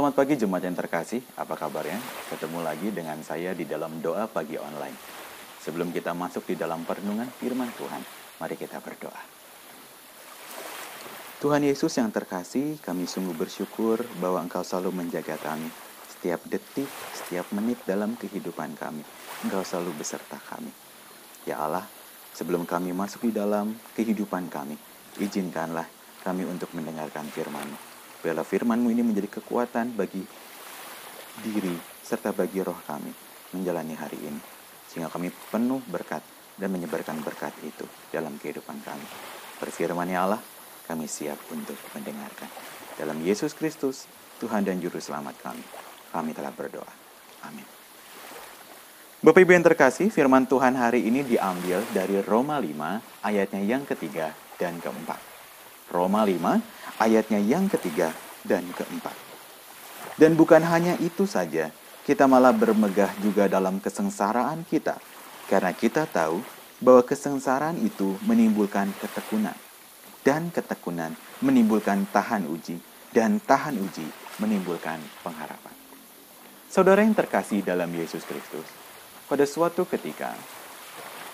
Selamat pagi jemaat yang terkasih, apa kabarnya? Ketemu lagi dengan saya di dalam doa pagi online. Sebelum kita masuk di dalam perenungan firman Tuhan, mari kita berdoa. Tuhan Yesus yang terkasih, kami sungguh bersyukur bahwa Engkau selalu menjaga kami. Setiap detik, setiap menit dalam kehidupan kami, Engkau selalu beserta kami. Ya Allah, sebelum kami masuk di dalam kehidupan kami, izinkanlah kami untuk mendengarkan firman-Mu. Biarlah firman-Mu ini menjadi kekuatan bagi diri serta bagi roh kami menjalani hari ini. Sehingga kami penuh berkat dan menyebarkan berkat itu dalam kehidupan kami. Berfirman ya Allah, kami siap untuk mendengarkan. Dalam Yesus Kristus, Tuhan dan Juru Selamat kami, kami telah berdoa. Amin. Bapak Ibu yang terkasih, firman Tuhan hari ini diambil dari Roma 5 ayatnya yang ketiga dan keempat. Roma 5 ayatnya yang ketiga dan keempat. Dan bukan hanya itu saja, kita malah bermegah juga dalam kesengsaraan kita, karena kita tahu bahwa kesengsaraan itu menimbulkan ketekunan, dan ketekunan menimbulkan tahan uji, dan tahan uji menimbulkan pengharapan. Saudara yang terkasih dalam Yesus Kristus, pada suatu ketika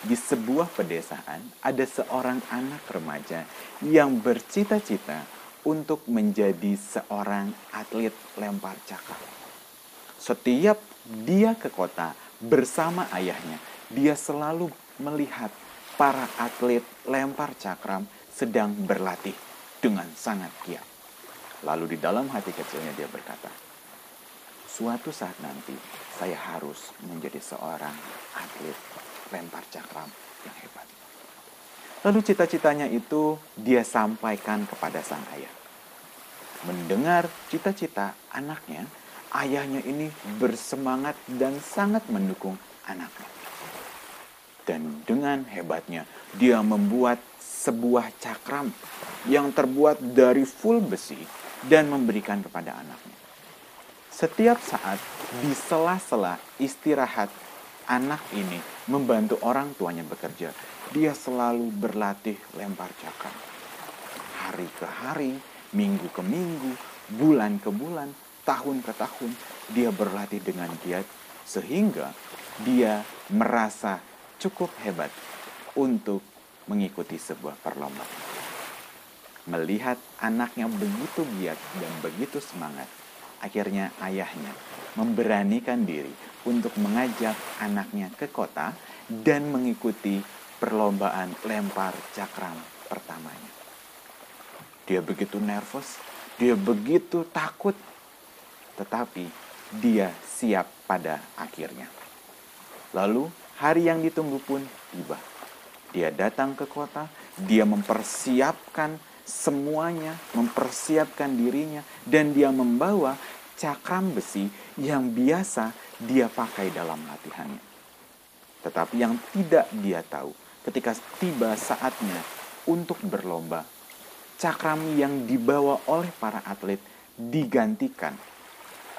di sebuah pedesaan ada seorang anak remaja yang bercita-cita untuk menjadi seorang atlet lempar cakram. Setiap dia ke kota bersama ayahnya, dia selalu melihat para atlet lempar cakram sedang berlatih dengan sangat giat. Lalu di dalam hati kecilnya dia berkata, suatu saat nanti saya harus menjadi seorang atlet lempar cakram yang hebat. Lalu cita-citanya itu dia sampaikan kepada sang ayah. Mendengar cita-cita anaknya, ayahnya ini bersemangat dan sangat mendukung anaknya. Dan dengan hebatnya, dia membuat sebuah cakram yang terbuat dari full besi dan memberikan kepada anaknya. Setiap saat di sela-sela istirahat anak ini membantu orang tuanya bekerja, dia selalu berlatih lempar cakram. Hari ke hari, minggu ke minggu, bulan ke bulan, tahun ke tahun, dia berlatih dengan giat sehingga dia merasa cukup hebat untuk mengikuti sebuah perlombaan. Melihat anaknya begitu giat dan begitu semangat, akhirnya ayahnya memberanikan diri untuk mengajak anaknya ke kota dan mengikuti perlombaan lempar cakram pertamanya. Dia begitu nervous, dia begitu takut, tetapi dia siap pada akhirnya. Lalu hari yang ditunggu pun tiba. Dia datang ke kota, dia mempersiapkan semuanya, mempersiapkan dirinya, dan dia membawa cakram besi yang biasa dia pakai dalam latihannya. Tetapi yang tidak dia tahu, ketika tiba saatnya untuk berlomba, cakram yang dibawa oleh para atlet digantikan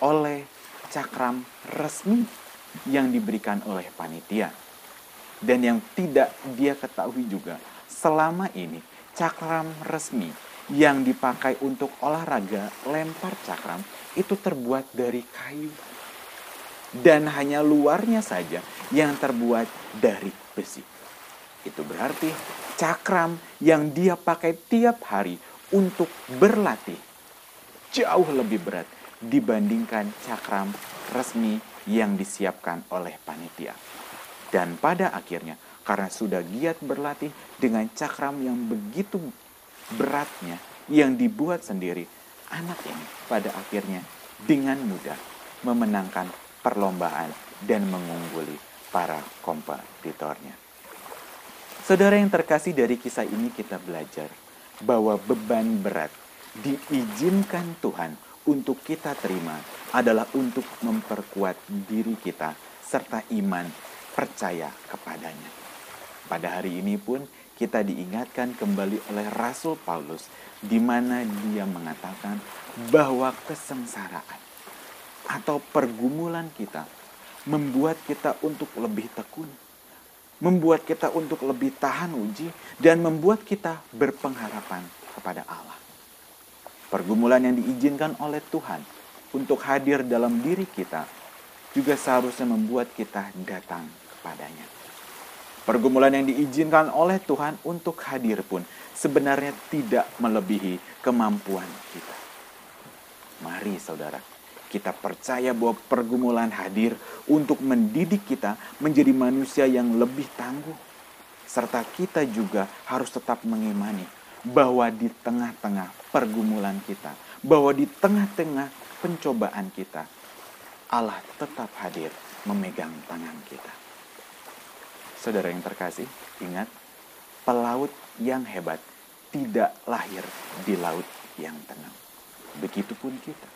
oleh cakram resmi yang diberikan oleh panitia. Dan yang tidak dia ketahui juga, selama ini cakram resmi yang dipakai untuk olahraga lempar cakram itu terbuat dari kayu. Dan hanya luarnya saja yang terbuat dari besi. Itu berarti cakram yang dia pakai tiap hari untuk berlatih jauh lebih berat dibandingkan cakram resmi yang disiapkan oleh panitia. Dan pada akhirnya, karena sudah giat berlatih dengan cakram yang begitu beratnya yang dibuat sendiri, anak ini pada akhirnya dengan mudah memenangkan perlombaan dan mengungguli para kompetitornya. Saudara yang terkasih dari kisah ini kita belajar bahwa beban berat diizinkan Tuhan untuk kita terima adalah untuk memperkuat diri kita serta iman percaya kepadanya. Pada hari ini pun kita diingatkan kembali oleh Rasul Paulus di mana dia mengatakan bahwa kesengsaraan atau pergumulan kita membuat kita untuk lebih tekun membuat kita untuk lebih tahan uji, dan membuat kita berpengharapan kepada Allah. Pergumulan yang diizinkan oleh Tuhan untuk hadir dalam diri kita juga seharusnya membuat kita datang kepadanya. Pergumulan yang diizinkan oleh Tuhan untuk hadir pun sebenarnya tidak melebihi kemampuan kita. Mari saudara, kita percaya bahwa pergumulan hadir untuk mendidik kita menjadi manusia yang lebih tangguh. Serta kita juga harus tetap mengimani bahwa di tengah-tengah pergumulan kita, bahwa di tengah-tengah pencobaan kita, Allah tetap hadir memegang tangan kita. Saudara yang terkasih, ingat, pelaut yang hebat tidak lahir di laut yang tenang. Begitupun kita.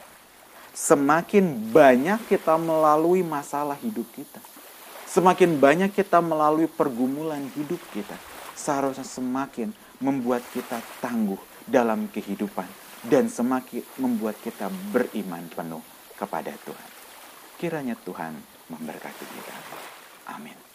Semakin banyak kita melalui masalah hidup kita, semakin banyak kita melalui pergumulan hidup kita, seharusnya semakin membuat kita tangguh dalam kehidupan dan semakin membuat kita beriman penuh kepada Tuhan. Kiranya Tuhan memberkati kita. Amin.